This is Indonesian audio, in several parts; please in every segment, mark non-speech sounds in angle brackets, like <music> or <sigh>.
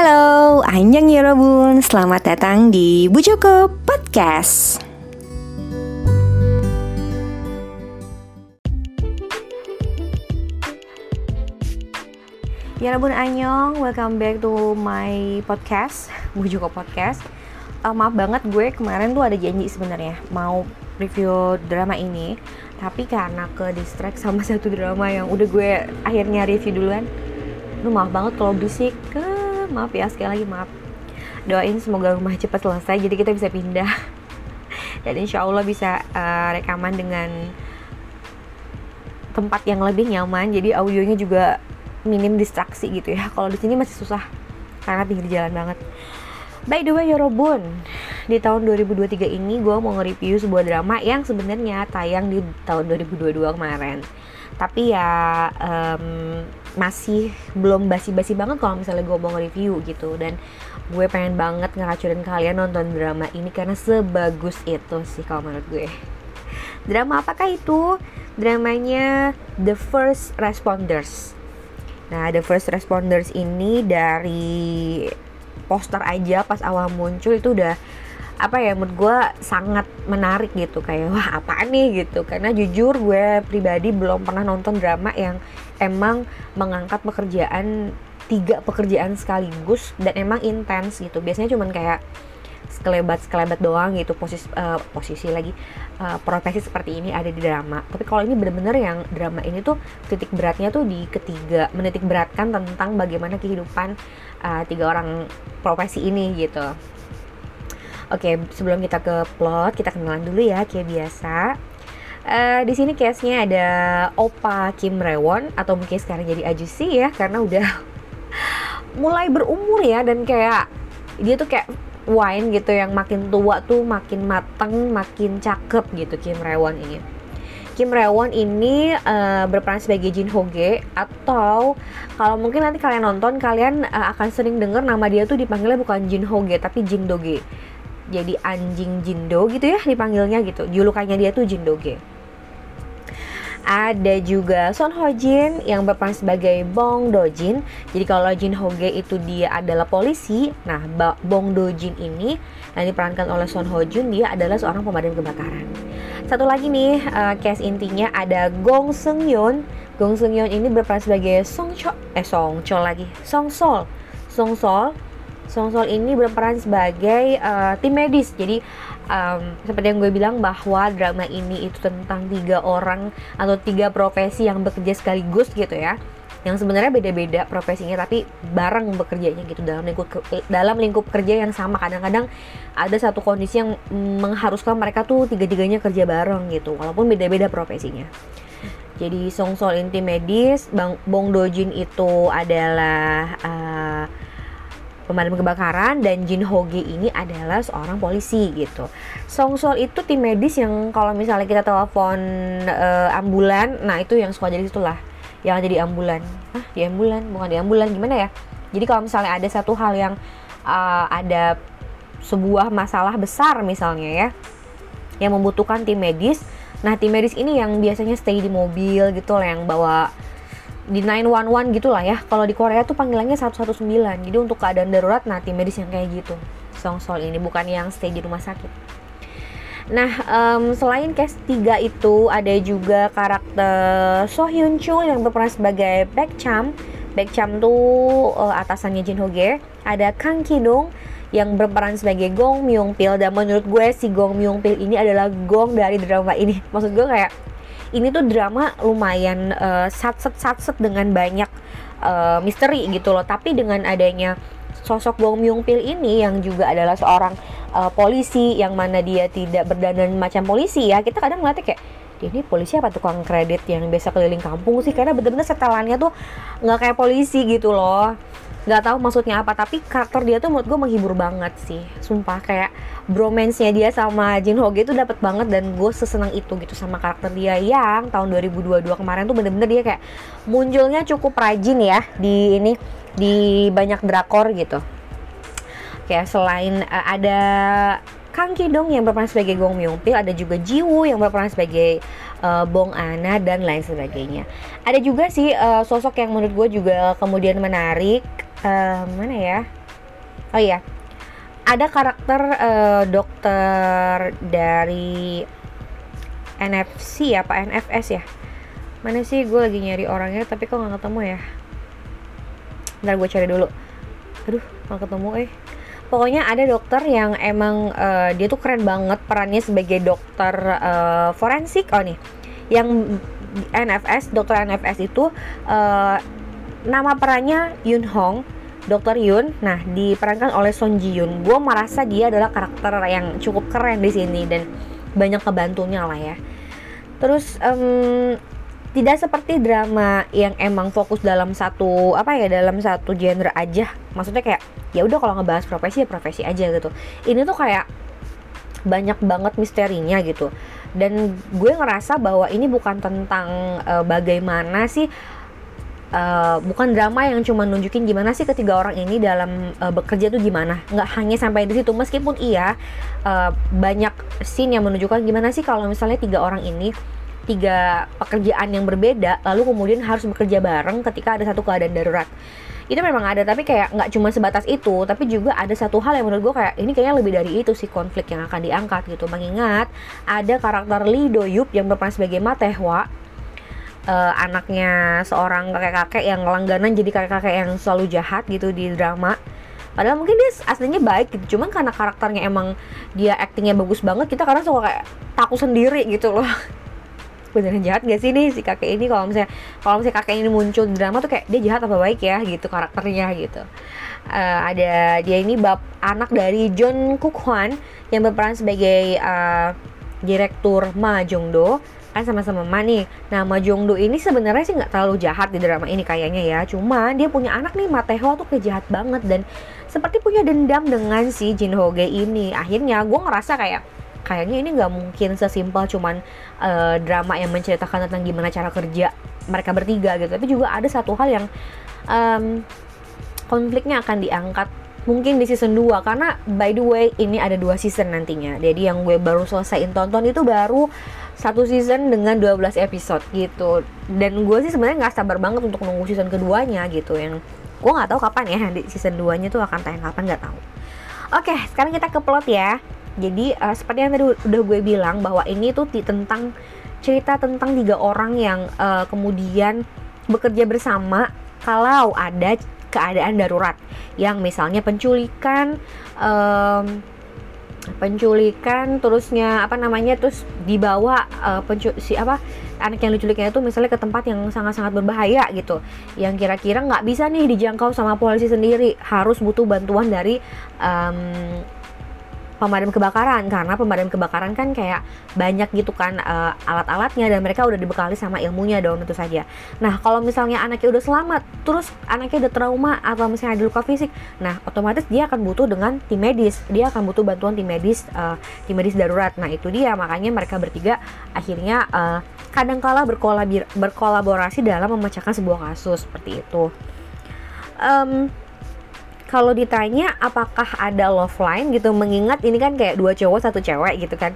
Halo, Anjang Yorobun, selamat datang di Bu Joko Podcast. Yorobun Anyong, welcome back to my podcast, <laughs> Bu Joko Podcast. Uh, maaf banget gue kemarin tuh ada janji sebenarnya mau review drama ini, tapi karena ke distract sama <laughs> satu drama yang udah gue akhirnya review duluan, lu maaf banget kalau berisik, ke maaf ya sekali lagi maaf. Doain semoga rumah cepat selesai jadi kita bisa pindah. <laughs> Dan insya Allah bisa uh, rekaman dengan tempat yang lebih nyaman. Jadi audionya juga minim distraksi gitu ya. Kalau di sini masih susah karena pinggir jalan banget. By the way Yorobun di tahun 2023 ini gue mau nge-review sebuah drama yang sebenarnya tayang di tahun 2022 kemarin. Tapi ya um, masih belum basi-basi banget kalau misalnya gue mau nge-review gitu. Dan gue pengen banget ngeracunin kalian nonton drama ini karena sebagus itu sih kalau menurut gue. Drama apakah itu? Dramanya The First Responders. Nah, The First Responders ini dari poster aja pas awal muncul itu udah apa ya menurut gue sangat menarik gitu. Kayak wah apa nih? gitu. Karena jujur gue pribadi belum pernah nonton drama yang emang mengangkat pekerjaan tiga pekerjaan sekaligus dan emang intens gitu. Biasanya cuman kayak sekelebat sekelebat doang gitu posisi uh, posisi lagi uh, profesi seperti ini ada di drama. Tapi kalau ini bener-bener yang drama ini tuh titik beratnya tuh di ketiga menitik beratkan tentang bagaimana kehidupan uh, tiga orang profesi ini gitu. Oke sebelum kita ke plot kita kenalan dulu ya kayak biasa Uh, di sini case-nya ada Opa Kim Rewon atau mungkin sekarang jadi Ajusi ya karena udah <laughs> mulai berumur ya dan kayak dia tuh kayak wine gitu yang makin tua tuh makin mateng, makin cakep gitu Kim Rewon ini. Kim Rewon ini uh, berperan sebagai Jin Hoge atau kalau mungkin nanti kalian nonton kalian uh, akan sering dengar nama dia tuh dipanggilnya bukan Jin Hoge tapi Jin Doge. Jadi anjing Jindo gitu ya dipanggilnya gitu. Julukannya dia tuh Jin Doge ada juga Son Ho Jin yang berperan sebagai Bong Do Jin. Jadi kalau Jin Hoge itu dia adalah polisi, nah Bong Do Jin ini yang diperankan oleh Son Ho Jun dia adalah seorang pemadam kebakaran. Satu lagi nih uh, case intinya ada Gong Seung Yeon. Gong Seung Yeon ini berperan sebagai Song Cho eh Song Cho lagi, Song Sol. Song Sol Song Sol ini berperan sebagai uh, tim medis. Jadi um, seperti yang gue bilang bahwa drama ini itu tentang tiga orang atau tiga profesi yang bekerja sekaligus gitu ya. Yang sebenarnya beda-beda profesinya tapi bareng bekerjanya gitu dalam lingkup dalam lingkup kerja yang sama. Kadang-kadang ada satu kondisi yang mengharuskan mereka tuh tiga-tiganya kerja bareng gitu walaupun beda-beda profesinya. Jadi Song Sol inti medis Bang Bong Dojin itu adalah uh, pemadam kebakaran dan Jin Hoge ini adalah seorang polisi gitu. Song Sol itu tim medis yang kalau misalnya kita telepon uh, ambulan, nah itu yang suka jadi itulah yang jadi ambulan. Ah, di ambulan, bukan di ambulan gimana ya? Jadi kalau misalnya ada satu hal yang uh, ada sebuah masalah besar misalnya ya yang membutuhkan tim medis. Nah, tim medis ini yang biasanya stay di mobil gitu lah yang bawa di 911 gitulah ya. Kalau di Korea tuh panggilannya 119. Jadi untuk keadaan darurat nah tim medis yang kayak gitu. Song Sol ini bukan yang stay di rumah sakit. Nah, um, selain case 3 itu ada juga karakter So Hyun Chul yang berperan sebagai Baek Cham. Baek Cham tuh uh, atasannya Jin Ho Ge. Ada Kang Ki Dong yang berperan sebagai Gong Myung Pil dan menurut gue si Gong Myung Pil ini adalah Gong dari drama ini. Maksud gue kayak ini tuh drama lumayan uh, sat-set dengan banyak uh, misteri gitu loh. Tapi dengan adanya sosok Bong Myung Pil ini yang juga adalah seorang uh, polisi yang mana dia tidak berdandan macam polisi ya kita kadang ngeliatnya kayak ini polisi apa tukang kredit yang biasa keliling kampung sih? Karena bener-bener setelannya tuh nggak kayak polisi gitu loh nggak tahu maksudnya apa tapi karakter dia tuh menurut gue menghibur banget sih sumpah kayak bromance-nya dia sama Jin Ho itu dapat banget dan gue sesenang itu gitu sama karakter dia yang tahun 2022 kemarin tuh bener-bener dia kayak munculnya cukup rajin ya di ini di banyak drakor gitu kayak selain uh, ada Kang Ki Dong yang berperan sebagai Gong Myung Pil, ada juga Jiwoo yang berperan sebagai uh, Bong Ana dan lain sebagainya. Ada juga sih uh, sosok yang menurut gue juga kemudian menarik mana ya? Oh iya. Ada karakter uh, dokter dari NFC ya pak? NFS ya? Mana sih? Gue lagi nyari orangnya tapi kok nggak ketemu ya? Ntar gue cari dulu. Aduh nggak ketemu eh. Pokoknya ada dokter yang emang uh, dia tuh keren banget perannya sebagai dokter uh, forensik. Oh nih. Yang NFS dokter NFS itu uh, nama perannya Yun Hong dokter Yun. Nah diperankan oleh Son Ji Yun gue merasa dia adalah karakter yang cukup keren di sini dan banyak kebantunya lah ya. Terus um, tidak seperti drama yang emang fokus dalam satu apa ya dalam satu genre aja. Maksudnya kayak ya udah kalau ngebahas profesi ya profesi aja gitu. Ini tuh kayak banyak banget misterinya gitu. Dan gue ngerasa bahwa ini bukan tentang uh, bagaimana sih uh, bukan drama yang cuma nunjukin gimana sih ketiga orang ini dalam uh, bekerja tuh gimana. Nggak hanya sampai di situ meskipun iya uh, banyak scene yang menunjukkan gimana sih kalau misalnya tiga orang ini tiga pekerjaan yang berbeda lalu kemudian harus bekerja bareng ketika ada satu keadaan darurat. Itu memang ada tapi kayak nggak cuma sebatas itu tapi juga ada satu hal yang menurut gue kayak ini kayaknya lebih dari itu sih konflik yang akan diangkat gitu. Mengingat ada karakter Lee Do Yup yang berperan sebagai Matehwa uh, anaknya seorang kakek-kakek yang langganan jadi kakek-kakek yang selalu jahat gitu di drama. Padahal mungkin dia aslinya baik gitu cuman karena karakternya emang dia actingnya bagus banget kita kadang suka kayak takut sendiri gitu loh. <laughs> Beneran jahat gak sih nih si kakek ini? Kalau misalnya kalau misalnya kakek ini muncul di drama tuh kayak dia jahat apa baik ya? gitu karakternya gitu. Uh, ada dia ini bab anak dari John Cook Hwan yang berperan sebagai uh, direktur Ma Jong Do kan sama-sama Ma nih. Nah Ma Jong Do ini sebenarnya sih nggak terlalu jahat di drama ini kayaknya ya. Cuma dia punya anak nih Ma Tae Ho tuh kejahat banget dan seperti punya dendam dengan si Jin Ho Ge ini. Akhirnya gue ngerasa kayak kayaknya ini nggak mungkin sesimpel cuman uh, drama yang menceritakan tentang gimana cara kerja mereka bertiga gitu tapi juga ada satu hal yang um, konfliknya akan diangkat mungkin di season 2 karena by the way ini ada dua season nantinya. Jadi yang gue baru selesaiin tonton itu baru satu season dengan 12 episode gitu. Dan gue sih sebenarnya nggak sabar banget untuk nunggu season keduanya gitu. Yang gue nggak tahu kapan ya di season 2 nya tuh akan tayang kapan nggak tahu. Oke sekarang kita ke plot ya. Jadi uh, seperti yang tadi udah gue bilang bahwa ini tuh tentang cerita tentang tiga orang yang uh, kemudian bekerja bersama kalau ada keadaan darurat. Yang misalnya penculikan um, penculikan terusnya apa namanya terus dibawa uh, pencu si apa anak yang diculiknya itu misalnya ke tempat yang sangat-sangat berbahaya gitu. Yang kira-kira nggak bisa nih dijangkau sama polisi sendiri. Harus butuh bantuan dari um, pemadam kebakaran karena pemadam kebakaran kan kayak banyak gitu kan uh, alat-alatnya dan mereka udah dibekali sama ilmunya dong tentu saja. Nah kalau misalnya anaknya udah selamat, terus anaknya udah trauma atau misalnya ada luka fisik, nah otomatis dia akan butuh dengan tim medis, dia akan butuh bantuan tim medis, uh, tim medis darurat. Nah itu dia makanya mereka bertiga akhirnya uh, kadangkala berkolaborasi dalam memecahkan sebuah kasus seperti itu. Um, kalau ditanya apakah ada love line gitu mengingat ini kan kayak dua cowok satu cewek gitu kan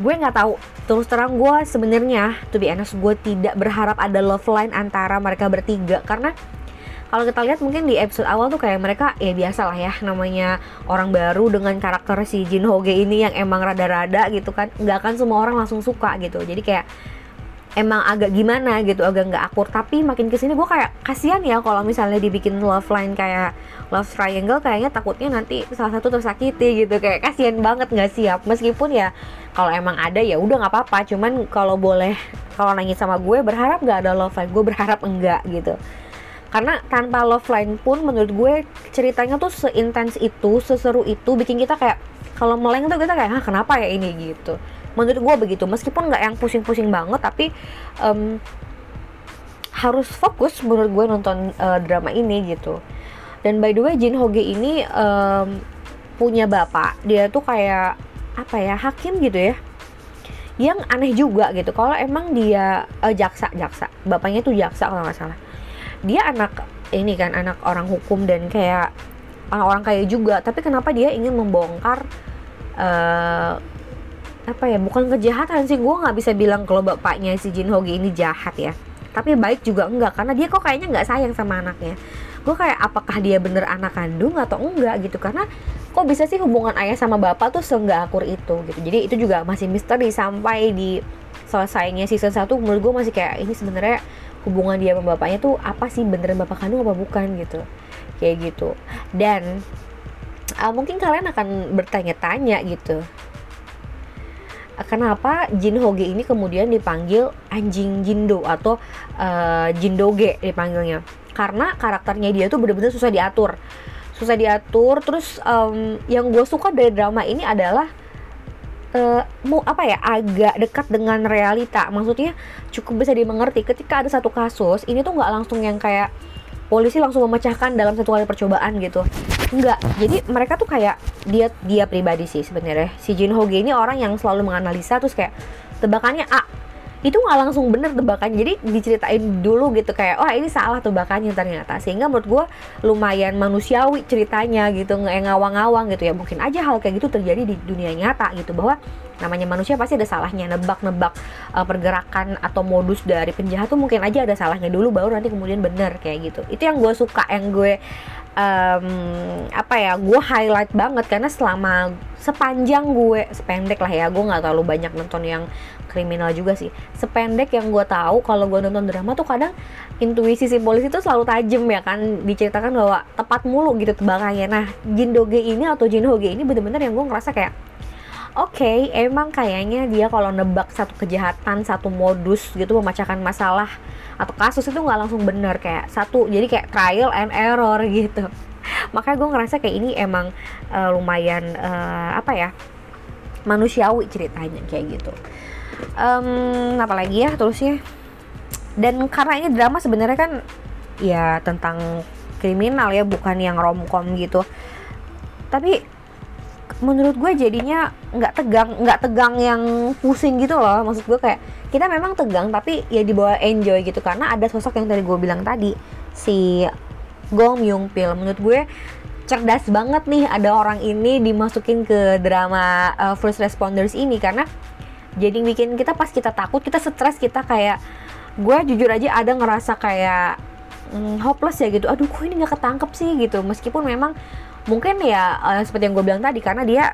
gue nggak tahu. Terus terang gue sebenarnya tuh be honest gue tidak berharap ada love line antara mereka bertiga. Karena kalau kita lihat mungkin di episode awal tuh kayak mereka ya biasa lah ya namanya orang baru dengan karakter si Jin Ho Ge ini yang emang rada-rada gitu kan. Nggak akan semua orang langsung suka gitu. Jadi kayak emang agak gimana gitu agak nggak akur. Tapi makin ke sini gue kayak kasihan ya kalau misalnya dibikin love line kayak love triangle kayaknya takutnya nanti salah satu tersakiti gitu. Kayak kasihan banget nggak siap. Meskipun ya kalau emang ada ya udah nggak apa-apa. Cuman kalau boleh kalau nangis sama gue berharap nggak ada love line? Gue berharap enggak gitu. Karena tanpa love line pun menurut gue ceritanya tuh seintens itu seseru itu bikin kita kayak kalau meleng tuh kita kayak ah kenapa ya ini? gitu menurut gue begitu. Meskipun nggak yang pusing-pusing banget tapi um, harus fokus menurut gue nonton uh, drama ini gitu. Dan by the way Jin Hoge ini um, punya bapak. Dia tuh kayak apa ya hakim gitu ya. Yang aneh juga gitu kalau emang dia uh, jaksa jaksa. Bapaknya tuh jaksa kalau nggak salah. Dia anak ini kan anak orang hukum dan kayak orang-orang kaya juga. Tapi kenapa dia ingin membongkar uh, apa ya bukan kejahatan sih. Gue nggak bisa bilang kalau bapaknya si Jin Hogi ini jahat ya. Tapi baik juga enggak karena dia kok kayaknya nggak sayang sama anaknya. Gue kayak apakah dia bener anak kandung atau enggak gitu. Karena kok bisa sih hubungan ayah sama bapak tuh seenggak akur itu gitu. Jadi itu juga masih misteri sampai di selesainya season 1 menurut gue masih kayak ini sebenarnya hubungan dia sama bapaknya tuh apa sih beneran bapak kandung apa bukan gitu. Kayak gitu. Dan uh, mungkin kalian akan bertanya-tanya gitu kenapa Jin Hoge ini kemudian dipanggil anjing Jindo atau uh, Jindoge dipanggilnya? Karena karakternya dia tuh bener-bener susah diatur. Susah diatur terus um, yang gue suka dari drama ini adalah uh, mau apa ya agak dekat dengan realita. Maksudnya cukup bisa dimengerti ketika ada satu kasus ini tuh nggak langsung yang kayak polisi langsung memecahkan dalam satu kali percobaan gitu enggak jadi mereka tuh kayak dia dia pribadi sih sebenarnya. Si Jin Ho ini orang yang selalu menganalisa terus kayak tebakannya A. Itu nggak langsung bener tebakannya jadi diceritain dulu gitu kayak wah ini salah tebakannya ternyata. Sehingga menurut gue lumayan manusiawi ceritanya gitu nggak ngawang-ngawang gitu ya. Mungkin aja hal kayak gitu terjadi di dunia nyata gitu bahwa namanya manusia pasti ada salahnya. Nebak-nebak uh, pergerakan atau modus dari penjahat tuh mungkin aja ada salahnya. Dulu baru nanti kemudian bener kayak gitu. Itu yang gue suka yang gue um, apa ya gue highlight banget. Karena selama sepanjang gue sependek lah ya gue nggak terlalu banyak nonton yang kriminal juga sih. Sependek yang gue tahu kalau gue nonton drama tuh kadang intuisi si polisi itu selalu tajam ya kan. Diceritakan bahwa tepat mulu gitu tebakannya nah Jin Doge ini atau Jin Hoge ini bener-bener yang gue ngerasa kayak oke okay, emang kayaknya dia kalau nebak satu kejahatan satu modus gitu memecahkan masalah atau kasus itu nggak langsung bener kayak satu jadi kayak trial and error <laughs> gitu. Makanya gue ngerasa kayak ini emang uh, lumayan uh, apa ya manusiawi ceritanya kayak gitu. Um, apa lagi ya terusnya dan karena ini drama sebenarnya kan ya tentang kriminal ya bukan yang romcom gitu. Tapi menurut gue jadinya nggak tegang nggak tegang yang pusing gitu loh. Maksud gue kayak kita memang tegang tapi ya dibawa enjoy gitu. Karena ada sosok yang tadi gue bilang tadi si Gong Myung Pil menurut gue cerdas banget nih ada orang ini dimasukin ke drama uh, first responders ini. Karena jadi bikin kita pas kita takut kita stres kita kayak gue jujur aja ada ngerasa kayak hmm, hopeless ya gitu. Aduh kok ini nggak ketangkep sih gitu. Meskipun memang mungkin ya uh, seperti yang gue bilang tadi karena dia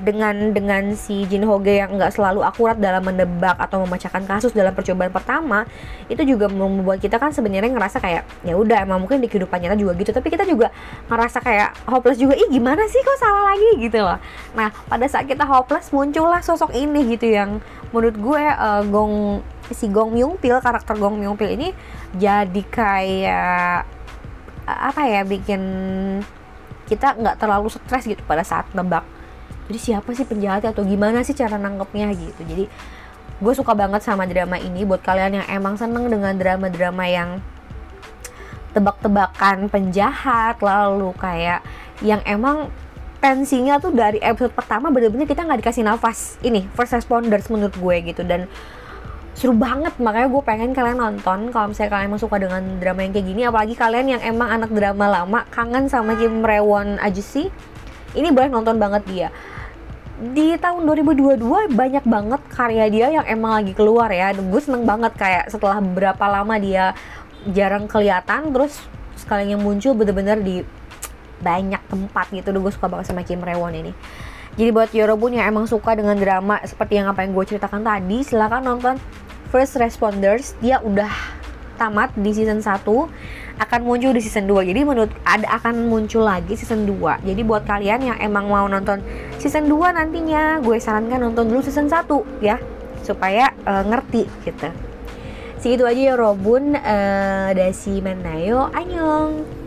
dengan dengan si Jin Hoge yang nggak selalu akurat dalam menebak atau memecahkan kasus dalam percobaan pertama itu juga membuat kita kan sebenarnya ngerasa kayak ya udah emang mungkin di kehidupan nyata juga gitu. Tapi kita juga ngerasa kayak hopeless juga ih gimana sih kok salah lagi? gitu loh. Nah pada saat kita hopeless muncullah sosok ini gitu yang menurut gue uh, Gong si Gong Myung Pil karakter Gong Myung Pil ini jadi kayak apa ya bikin kita nggak terlalu stres gitu pada saat nebak. Jadi siapa sih penjahatnya atau gimana sih cara nangkepnya gitu. Jadi gue suka banget sama drama ini. Buat kalian yang emang seneng dengan drama-drama yang tebak-tebakan penjahat lalu kayak yang emang tensinya tuh dari episode pertama bener-bener kita nggak dikasih nafas. Ini first responders menurut gue gitu. Dan seru banget. Makanya gue pengen kalian nonton kalau misalnya kalian emang suka dengan drama yang kayak gini. Apalagi kalian yang emang anak drama lama kangen sama Kim Rewon aja sih ini boleh nonton banget dia. Di tahun 2022 banyak banget karya dia yang emang lagi keluar ya. Gue seneng banget kayak setelah berapa lama dia jarang kelihatan terus sekalinya muncul bener-bener di banyak tempat gitu. Gue suka banget sama Kim Rewon ini. Jadi buat Yorobun yang emang suka dengan drama seperti yang apa yang gue ceritakan tadi, silahkan nonton First Responders. Dia udah tamat di season 1 akan muncul di season 2 jadi menurut ada akan muncul lagi season 2 jadi buat kalian yang emang mau nonton season 2 nantinya gue sarankan nonton dulu season 1 ya. Supaya uh, ngerti gitu. Segitu aja ya Robun. Uh, dasi menayo anyong